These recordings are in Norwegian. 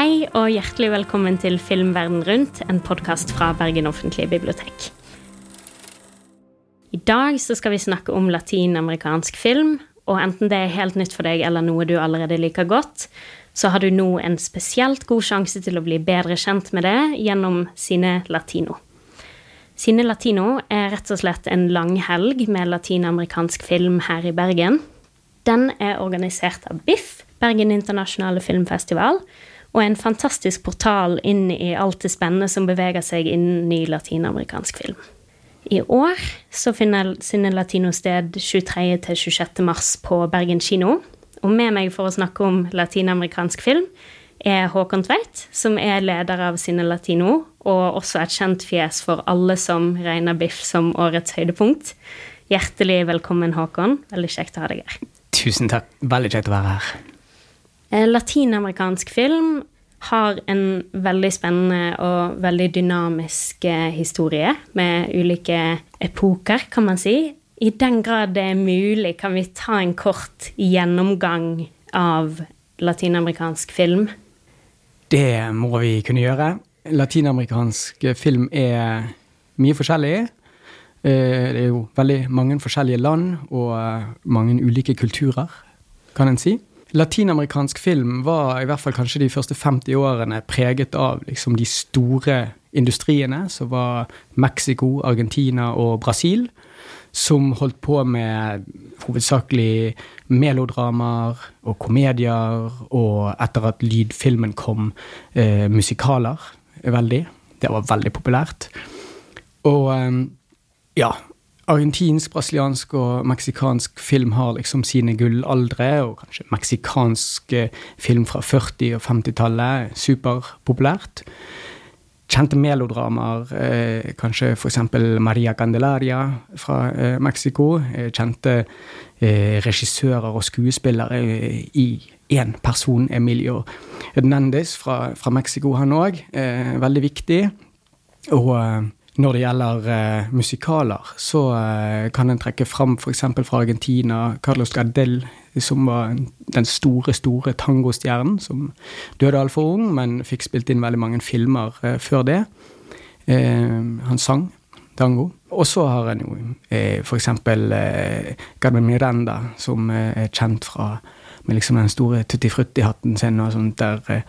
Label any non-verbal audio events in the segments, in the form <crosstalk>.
Hei og hjertelig velkommen til Filmverden rundt, en podkast fra Bergen offentlige bibliotek. I dag skal vi snakke om latinamerikansk film, og enten det er helt nytt for deg eller noe du allerede liker godt, så har du nå en spesielt god sjanse til å bli bedre kjent med det gjennom Sine Latino. Sine Latino er rett og slett en langhelg med latinamerikansk film her i Bergen. Den er organisert av BIFF, Bergen internasjonale filmfestival, og en fantastisk portal inn i alt det spennende som beveger seg innen ny latinamerikansk film. I år så finner Sinne Latino sted 23. til 26. mars på Bergen kino. Og med meg for å snakke om latinamerikansk film er Håkon Tveit, som er leder av Sinne Latino, og også et kjent fjes for alle som regner Biff som årets høydepunkt. Hjertelig velkommen, Håkon. Veldig kjekt å ha deg her. Tusen takk. Veldig kjekt å være her. Eh, latinamerikansk film har en veldig spennende og veldig dynamisk eh, historie med ulike epoker, kan man si. I den grad det er mulig, kan vi ta en kort gjennomgang av latinamerikansk film? Det må vi kunne gjøre. Latinamerikansk film er mye forskjellig. Eh, det er jo veldig mange forskjellige land og mange ulike kulturer, kan en si latinamerikansk film var i hvert fall kanskje de første 50 årene preget av liksom, de store industriene, som var Mexico, Argentina og Brasil, som holdt på med hovedsakelig melodramaer og komedier, og etter at lydfilmen kom, eh, musikaler veldig. Det var veldig populært. Og eh, ja, argentinsk, brasiliansk og meksikansk film har liksom sine gullaldre, og kanskje meksikansk film fra 40- og 50-tallet superpopulært. Kjente melodramaer, eh, kanskje f.eks. Maria Candelaria fra eh, Mexico. Eh, kjente eh, regissører og skuespillere i én person, Emilio Hernandez fra, fra Mexico, han òg. Eh, veldig viktig. Og eh, når det gjelder uh, musikaler, så uh, kan en trekke fram f.eks. fra Argentina Carlos Gardel, som var den store, store tangostjernen, som døde altfor ung, men fikk spilt inn veldig mange filmer uh, før det. han sang tango. Og så har en jo f.eks. Carmen Miranda, som er kjent fra med liksom den store Tutti Frutti-hatten sin, og sånt, der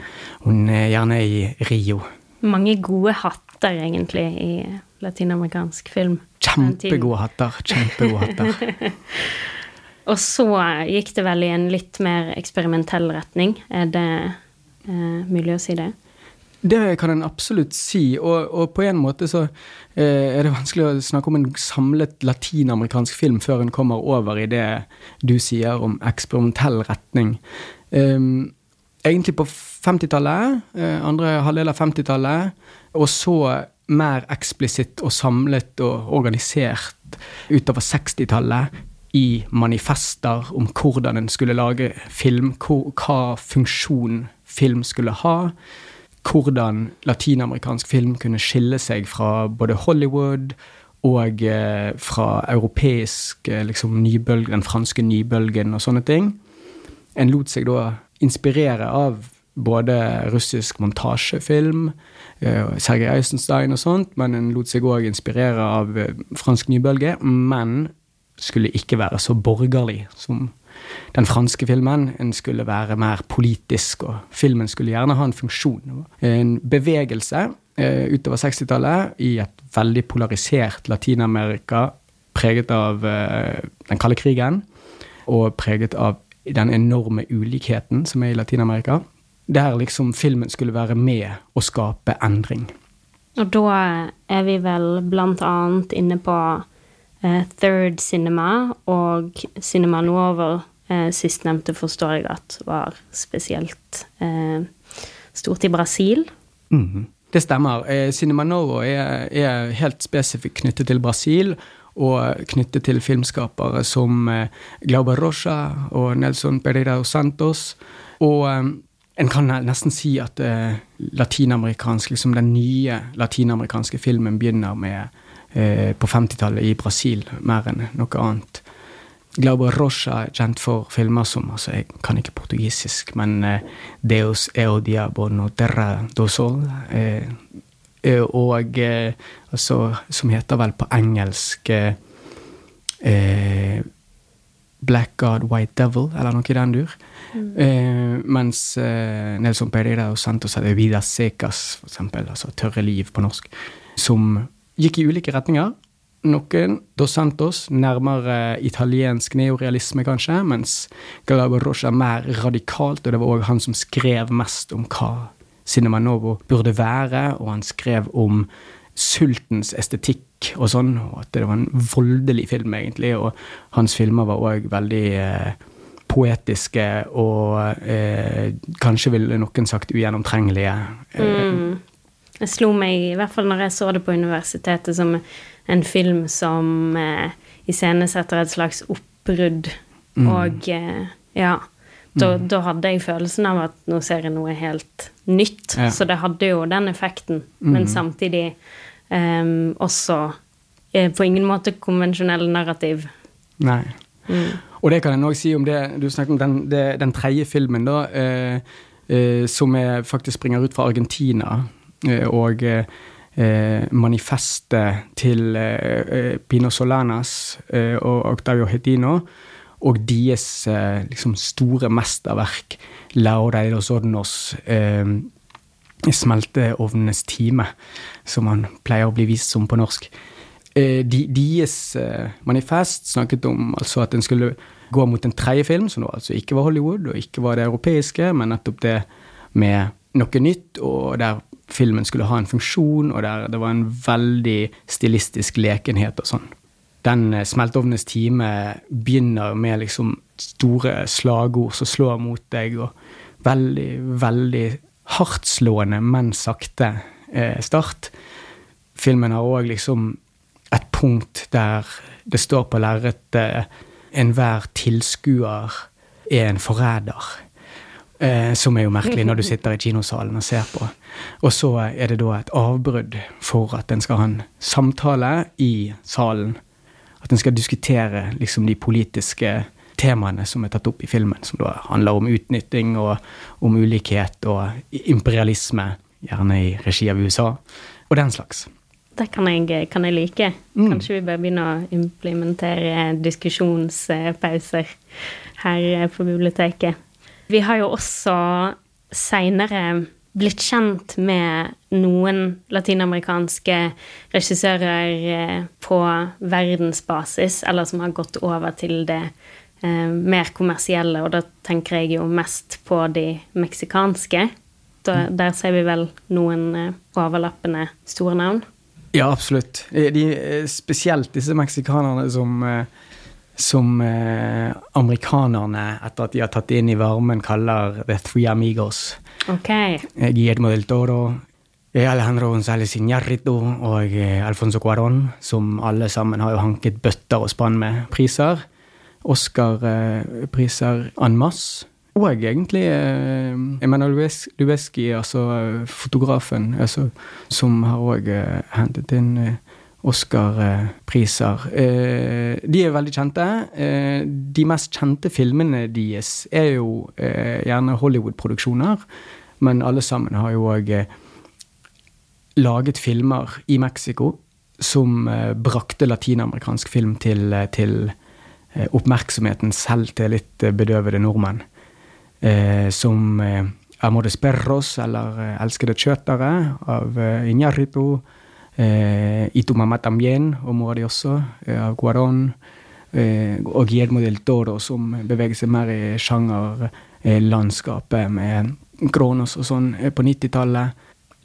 hun er gjerne i Rio. Mange gode hatter hatter, egentlig, i latinamerikansk film. Kjempegode hatter. Kjempegode hatter. <laughs> og så gikk det vel i en litt mer eksperimentell retning. Er det eh, mulig å si det? Det kan en absolutt si, og, og på en måte så eh, er det vanskelig å snakke om en samlet latinamerikansk film før en kommer over i det du sier om eksperimentell retning. Um, egentlig på 50-tallet, eh, andre halvdel av 50-tallet, og så mer eksplisitt og samlet og organisert utover 60-tallet i manifester om hvordan en skulle lage film, hva funksjon film skulle ha, hvordan latinamerikansk film kunne skille seg fra både Hollywood og eh, fra europeisk eh, liksom, nybølge, den franske nybølgen og sånne ting. En lot seg da inspirere av både russisk montasjefilm, Eh, Sergej Eisenstein og sånt, men en lot seg òg inspirere av eh, fransk nybølge. Men skulle ikke være så borgerlig som den franske filmen. En skulle være mer politisk, og filmen skulle gjerne ha en funksjon. En bevegelse eh, utover 60-tallet i et veldig polarisert Latin-Amerika, preget av den kalde krigen, og preget av den enorme ulikheten som er i Latin-Amerika der liksom filmen skulle være med å skape endring. Og da er vi vel blant annet inne på eh, Third Cinema og Cinema Novo. Eh, sistnevnte forstår jeg at var spesielt eh, stort i Brasil. Mm -hmm. Det stemmer. Eh, Cinema Novo er, er, helt spesifikt knyttet til Brasil. Og knyttet til filmskapere som eh, Glauber Rocha og Nelson Pereira Santos. Og eh, en kan nesten si at latinamerikansk, liksom den nye latinamerikanske filmen begynner med på 50-tallet i Brasil, mer enn noe annet. Glauber Rocha er kjent for filmer som altså Jeg kan ikke portugisisk, men eh, Deus Eodia diabo no terra do sol. Eh, eh, og eh, altså Som heter vel på engelsk eh, eh, Black God, White Devil, eller noe i den dur. Mm. mens Nelson Pereira og Santos hadde Vidas Secas, for eksempel, altså Tørre liv på norsk, som gikk i ulike retninger noen Dos Santos, nærmere italiensk neorealisme, kanskje, mens Galabo Rocha er mer radikalt, og det var òg han som skrev mest om hva Cinema Novo burde være, og han skrev om sultens estetikk og sånn, og at det var en voldelig film, egentlig, og hans filmer var òg veldig eh, poetiske og eh, kanskje ville noen sagt ugjennomtrengelige. Eh, mm. Det slo meg, i hvert fall når jeg så det på universitetet, som en film som eh, iscenesetter et slags oppbrudd. Mm. Og eh, ja. Da, mm. da, hadde jeg følelsen av at nå ser jeg noe helt nytt. Ja. Så det hadde jo den effekten, mm. men samtidig um, også eh, på ingen måte konvensjonell narrativ. Nei. Mm. Og det kan jeg òg si om det Du snakket om den, det, den tredje filmen, da, eh, eh, som er, faktisk springer ut fra Argentina. og eh, manifestet til eh, eh, Pino Solanas eh, og Octavio Hedino, og deres eh, liksom store mesterverk, de los eh, Smelteovnenes time, som han pleier å bli vist som på norsk. De, deres manifest snakket om altså at en skulle gå mot en tredje film, som altså ikke var Hollywood og ikke var det europeiske, men nettopp det med noe nytt, og der filmen skulle ha en funksjon, og der det var en veldig stilistisk lekenhet og sånn. Den eh, time begynner med liksom store slagord som slår mot deg, og veldig, veldig hardtslående, men sakte eh, start. Filmen har òg liksom et punkt der det står på lerretet enhver tilskuer er en forræder. Eh, som er jo merkelig når du sitter i kinosalen og ser på. Og så er det da et avbrudd for at en skal ha en samtale i salen. At en skal diskutere liksom de politiske temaene som er tatt opp i filmen, som da handler om utnytting og om ulikhet og imperialisme, gjerne i regi av USA, og den slags. Det kan jeg, kan jeg like. Mm. Kanskje vi bør begynne å implementere diskusjonspauser her på biblioteket. Vi har jo også seinere blitt kjent med noen latinamerikanske regissører eh, på verdensbasis, eller som har gått over til det eh, mer kommersielle, og da tenker jeg jo mest på de meksikanske. Da, mm. der ser vi vel noen eh, overlappende store navn. Ja, absolutt. De, spesielt disse meksikanerne som eh, som eh, amerikanerne, etter at de har tatt det inn i varmen, kaller The Three Amigos. Okay. Eh, Guillermo del Toro, eh, Alejandro González Iñárritu og eh, Alfonso Cuarón, som alle sammen har jo hanket bøtter og spann med priser. Oscar-priser en masse. Og egentlig Emanuel Lubeski, altså fotografen, altså, som har òg hentet inn Oscar-priser. Eh, de er veldig kjente. Eh, de mest kjente filmene deres er jo eh, gjerne Hollywood-produksjoner, men alle sammen har jo òg laget filmer i Mexico som brakte latinamerikansk film til, til oppmerksomheten selv til litt bedøvede nordmenn. som Amores Perros, eller Elskede kjøtere, av Iñárritu eh, Itu Mamá También, og mora også, eh, Guarón Eh, og Guillermo del Toro, som beveger seg mer i sjangerlandskapet med Kronos og sånn eh, på 90-tallet.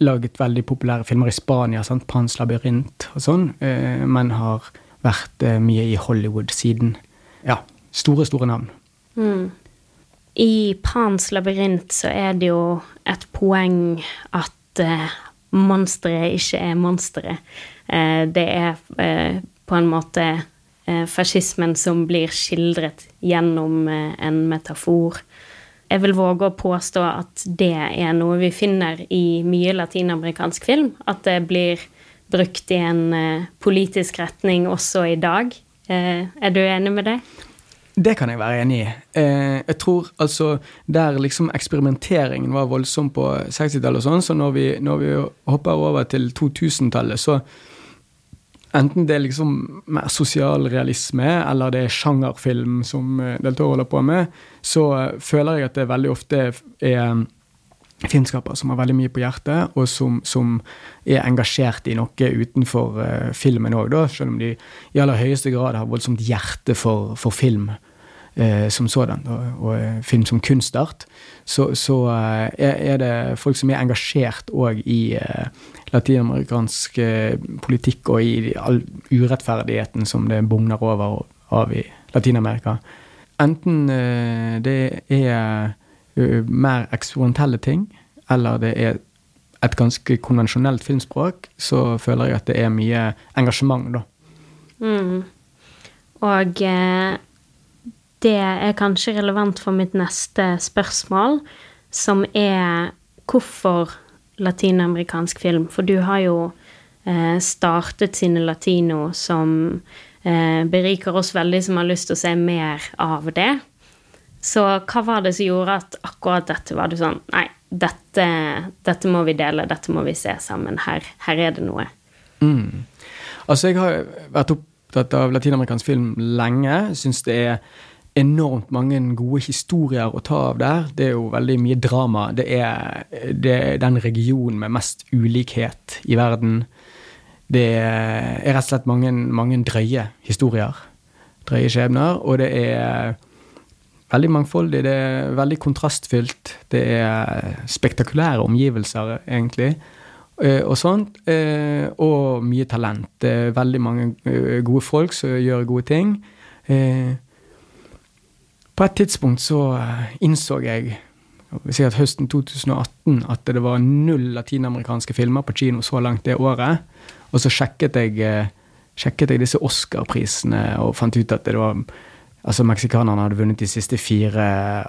Laget veldig populære filmer i Spania, sant? Pans labyrint og sånn, eh, men har vært eh, mye i Hollywood siden. Ja, store, store navn. Mm. I Pans labyrint så er det jo et poeng at monsteret ikke er monsteret. Eh, det er eh, på en måte eh, fascismen som blir skildret gjennom en metafor. Jeg vil våge å påstå at det er noe vi finner i mye latinamerikansk film. At det blir brukt i en politisk retning også i dag. Er du enig med det? Det kan jeg være enig i. Eh, jeg tror altså der liksom eksperimenteringen var voldsom på 60-tallet og sånn, så når vi, når vi hopper over til 2000-tallet, så Enten det er liksom mer sosialrealisme, eller det er sjangerfilm som eh, Del Toro holder på med, så eh, føler jeg at det veldig ofte er filmskapere som har veldig mye på hjertet, og som, som er engasjert i noe utenfor uh, filmen òg, selv om de i aller høyeste grad har voldsomt hjerte for, for film uh, som sådan, og, og uh, film som kunstart, så, så er, er, det folk som er engasjert òg i latinamerikansk politikk og i all urettferdigheten som det bugner over av i Latin-Amerika. Enten det er mer eksperimentelle ting, eller det er et ganske konvensjonelt filmspråk, så føler jeg at det er mye engasjement, da. Mm. Og eh, det er kanskje relevant for mitt neste spørsmål, som er hvorfor latinamerikansk film? For du har jo eh, startet Sine Latino, som eh, beriker oss veldig, som har lyst til å se mer av det. Så hva var det som gjorde at akkurat dette var det sånn Nei, dette, dette må vi dele, dette må vi se sammen. Her, her er det noe. Mm. Altså, jeg har vært opptatt av latinamerikansk film lenge. Syns det er enormt mange gode historier å ta av der. Det er jo veldig mye drama. Det er, det er den regionen med mest ulikhet i verden. Det er rett og slett mange, mange drøye historier. Drøye skjebner. Og det er veldig mangfoldig. Det er veldig kontrastfylt. Det er spektakulære omgivelser, egentlig. Eh, og sånt. Eh, og mye talent. Det er veldig mange eh, gode folk som gjør gode ting. På et tidspunkt så innså jeg sikkert høsten 2018 at det var null latinamerikanske filmer på kino så langt det året. Og så sjekket jeg, sjekket jeg disse Oscar-prisene og fant ut at det var Altså, Meksikanerne hadde vunnet de siste fire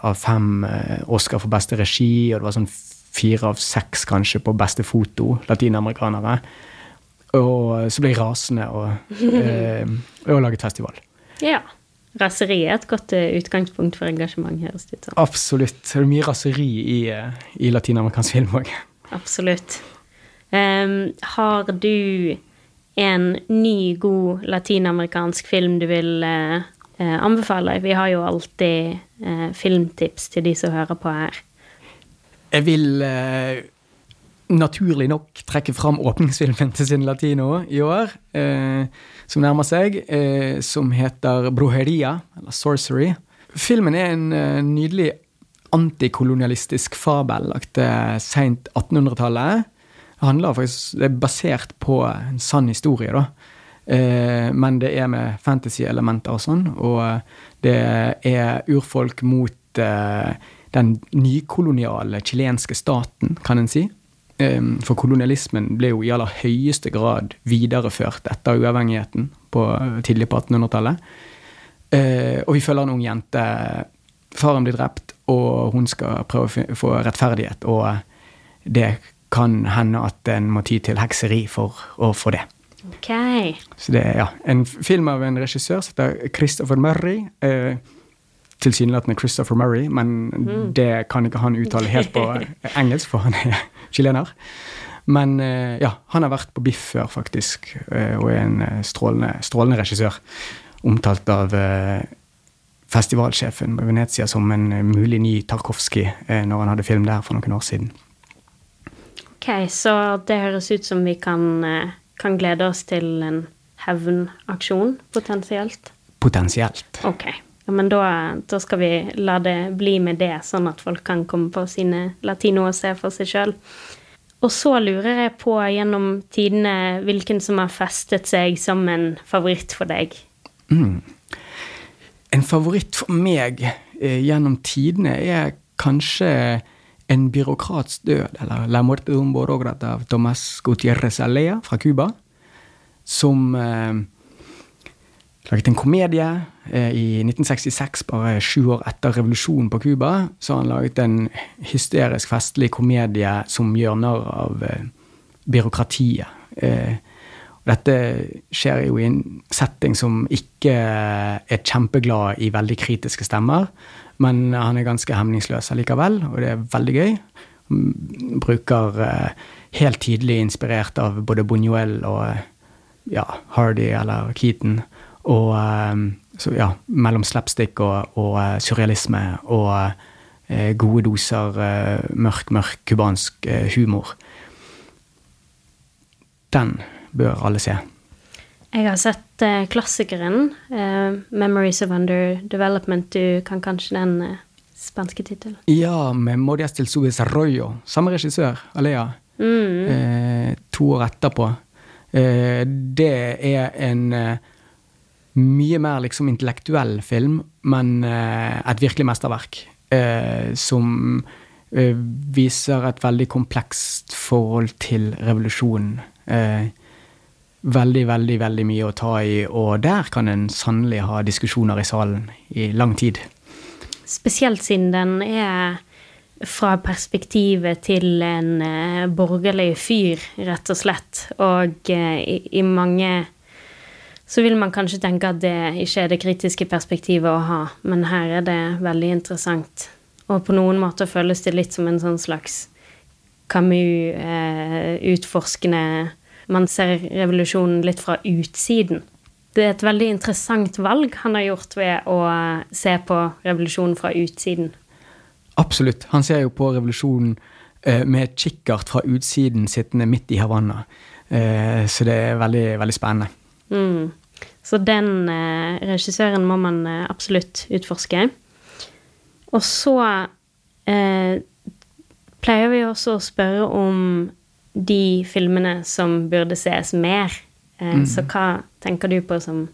av fem eh, Oscar for beste regi, og det var sånn fire av seks kanskje på beste foto, latinamerikanere. Og så ble jeg rasende og, <laughs> eh, og laget festival. Ja. Raseri er et godt eh, utgangspunkt for engasjement, høres det ut som. Absolutt. Det er mye raseri i, eh, i latinamerikansk film òg. Absolutt. Um, har du en ny, god latinamerikansk film du vil uh, anbefale? Vi har jo alltid uh, filmtips til de som hører på her. Jeg vil eh, naturlig nok trekke fram åpningsfilmen til Sin Latino i år, eh, som nærmer seg, eh, som heter 'Brujeria', eller Sorcery. Filmen er en eh, nydelig antikolonialistisk fabel lagt seint 1800-tallet. Det, det er basert på en sann historie, da. Eh, men det er med fantasy-elementer og sånn. Og det er urfolk mot eh, den nykoloniale chilenske staten, kan en si. Eh, for kolonialismen ble jo i aller høyeste grad videreført etter uavhengigheten på, tidlig på 1800-tallet. Eh, og vi følger en ung jente. Faren blir drept, og hun skal prøve å få rettferdighet. Og det kan hende at en må ty til hekseri for å få det. Ok. Så det er ja, en film av en regissør som heter Christopher Murray. Eh, Tilsynelatende Christopher Murray, men mm. det kan ikke han uttale helt på <laughs> engelsk, for han er chilener. Men eh, ja, han har vært på Biff før, faktisk, eh, og er en eh, strålende, strålende regissør. Omtalt av festivalsjefen på Venezia som en mulig ny Tarkovskij når han hadde film der for noen år siden. Ok, Så det høres ut som vi kan kan glede oss til en hevnaksjon, potensielt? Potensielt. Ok. Ja, men da, da, skal vi la det bli med det, sånn at folk kan komme på sine latino og se for seg sjøl. Og så lurer jeg på gjennom tidene hvilken som har festet seg som en favoritt for deg. Mm. En favoritt for meg eh, gjennom tidene er kanskje en byråkrats død, eller La muerte de un borograta av Tomas Gutierrez Alea fra Cuba, som eh, laget en komedie i 1966, bare sju år etter revolusjonen på Cuba. Så har han laget en hysterisk festlig komedie som gjør narr av eh, byråkratiet. Og Dette skjer jo i en setting som ikke er kjempeglad i veldig kritiske stemmer, men han er ganske hemningsløs allikevel, og det er veldig gøy. Han bruker helt tydelig inspirert av både Buñuel og ja, Hardy eller Keaton. Og så, ja, mellom slapstick og, og uh, surrealisme og uh, gode doser uh, mørk, mørk cubansk humor. Den bør alle se. Jeg har sett klassikeren 'Memories of Under Development'. Du kan kanskje den spanske tittelen? Ja, med Modias til Subis Arroyo. Samme regissør, Alea. Mm. to år etterpå. det er en mye mer liksom intellektuell film, men eh, et virkelig mesterverk. Eh, som eh, viser et veldig komplekst forhold til revolusjonen. Veldig, veldig, veldig mye å ta i, og der kan en sannelig ha diskusjoner i salen i lang tid. Spesielt siden den er fra perspektivet til en borgerlig fyr, rett og slett. Og i, i mange så vil man kanskje tenke at det ikke er det kritiske perspektivet å ha, men her er det veldig interessant. Og på noen måter føles det litt som en sånn slags Camus-utforskende eh, Man ser revolusjonen litt fra utsiden. Det er et veldig interessant valg han har gjort ved å se på revolusjonen fra utsiden. Absolutt. Han ser jo på revolusjonen eh, med kikkert fra utsiden sittende midt i Havanna. Eh, så det er veldig, veldig spennende. Mm. Så den eh, regissøren må man eh, absolutt utforske. Og så eh, pleier vi også å spørre om de filmene som burde ses mer. Eh, mm. Så hva tenker du på som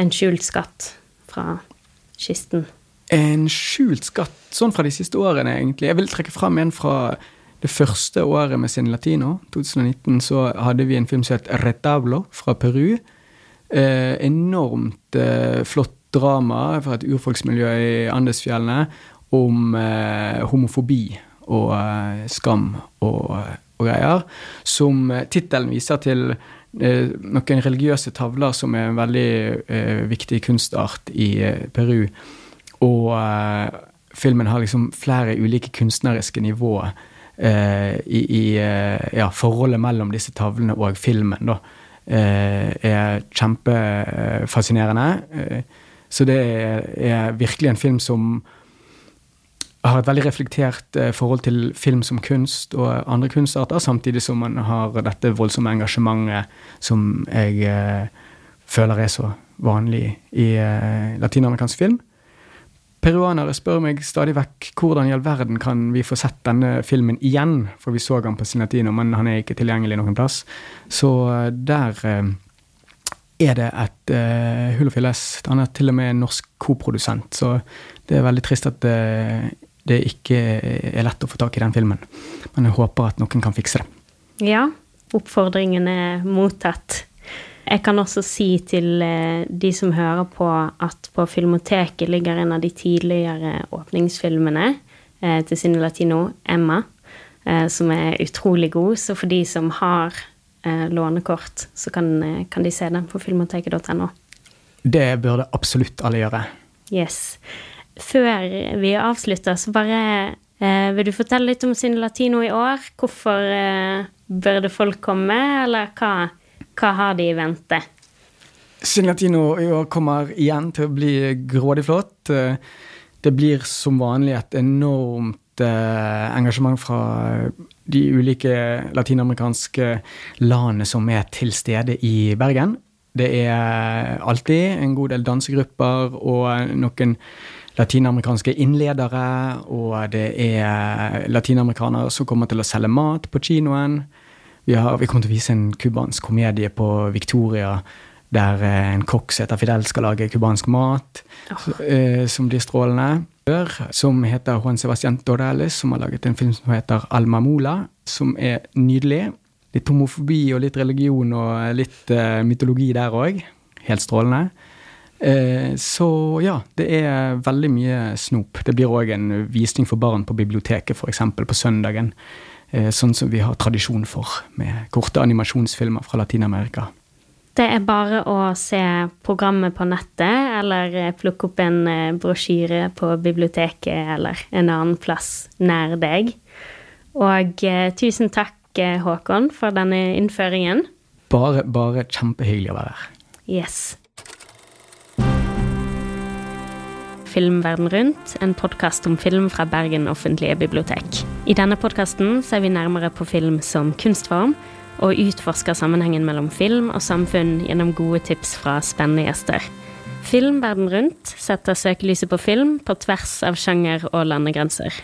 en skjult skatt fra kisten? En skjult skatt, sånn fra de siste årene, egentlig. Jeg vil trekke fram en fra det første året med sin latino, 2019, så hadde vi en film som het Retablo fra Peru eh, enormt eh, flott drama fra et urfolksmiljø i Andesfjellene om eh, homofobi og eh, skam og, og, greier. Som eh, tittelen viser til eh, noen religiøse tavler som er en veldig viktig kunstart i Peru. Og filmen har liksom flere ulike kunstneriske nivåer. i, i ja, forholdet mellom disse tavlene og filmen. da. Eh, er kjempefascinerende. Eh, så det er virkelig en film som har et veldig reflektert eh, forhold til film som kunst og andre kunstarter, samtidig som man har dette voldsomme engasjementet som jeg føler er så vanlig i latinamerikansk film. Peruanere spør meg stadig vekk hvordan i all verden kan vi få sett denne filmen igjen, for vi så han på Sinatino, men han er ikke tilgjengelig noen plass. Så eh, der eh, er det et uh, hull å fylles. Han er til og med norsk koprodusent, så det er veldig trist at uh, det ikke er lett å få tak i den filmen. Men jeg håper at noen kan fikse det. Ja, oppfordringen er mottatt. Jeg kan også si til eh, de som hører på, at på Filmoteket ligger en av de tidligere åpningsfilmene eh, til Cine Latino, Emma, eh, som er utrolig god. Så for de som har lånekort, så kan, kan de se den på filmoteket.no. Det burde absolutt alle gjøre. Yes. Før vi avslutter, så bare vil du fortelle litt om Cine Latino i år? Hvorfor burde folk komme, eller hva? Hva har de i vente? Latino i år kommer igjen til å bli grådig flott. Det blir som vanlig et enormt eh, engasjement fra de ulike latinamerikanske landene som er til stede i Bergen. Det er alltid en god del dansegrupper og noen latinamerikanske innledere. Og det er latinamerikanere som kommer til å selge mat på kinoen. Vi, har, vi kommer til å vise en cubansk komedie på Victoria der eh, en kokk som heter Fidel, skal lage cubansk mat, oh. som blir strålende. Som heter Juan Sebastian Dorales, som har laget en film som heter Alma Mola, som er nydelig. Litt homofobi og litt religion og litt uh, mytologi der òg. Helt strålende. Uh, så ja, det er veldig mye snop. Det blir òg en visning for barn på biblioteket, f.eks. på søndagen. Eh, sånn som vi har tradisjon for med korte animasjonsfilmer fra Latin-Amerika. Det er bare å se programmet på nettet, eller eh, plukke opp en eh, brosjyre på biblioteket eller en annen plass nær deg. Og tusen takk, Håkon, for denne innføringen. Bare, bare kjempehyggelig å være her. Yes. Filmverden rundt, en podkast om film fra Bergen offentlige bibliotek. I denne podkasten ser vi nærmere på film som kunstform, og utforsker sammenhengen mellom film og samfunn gjennom gode tips fra spennende gjester. Filmverden rundt setter søkelyset på film på tvers av sjanger og landegrenser.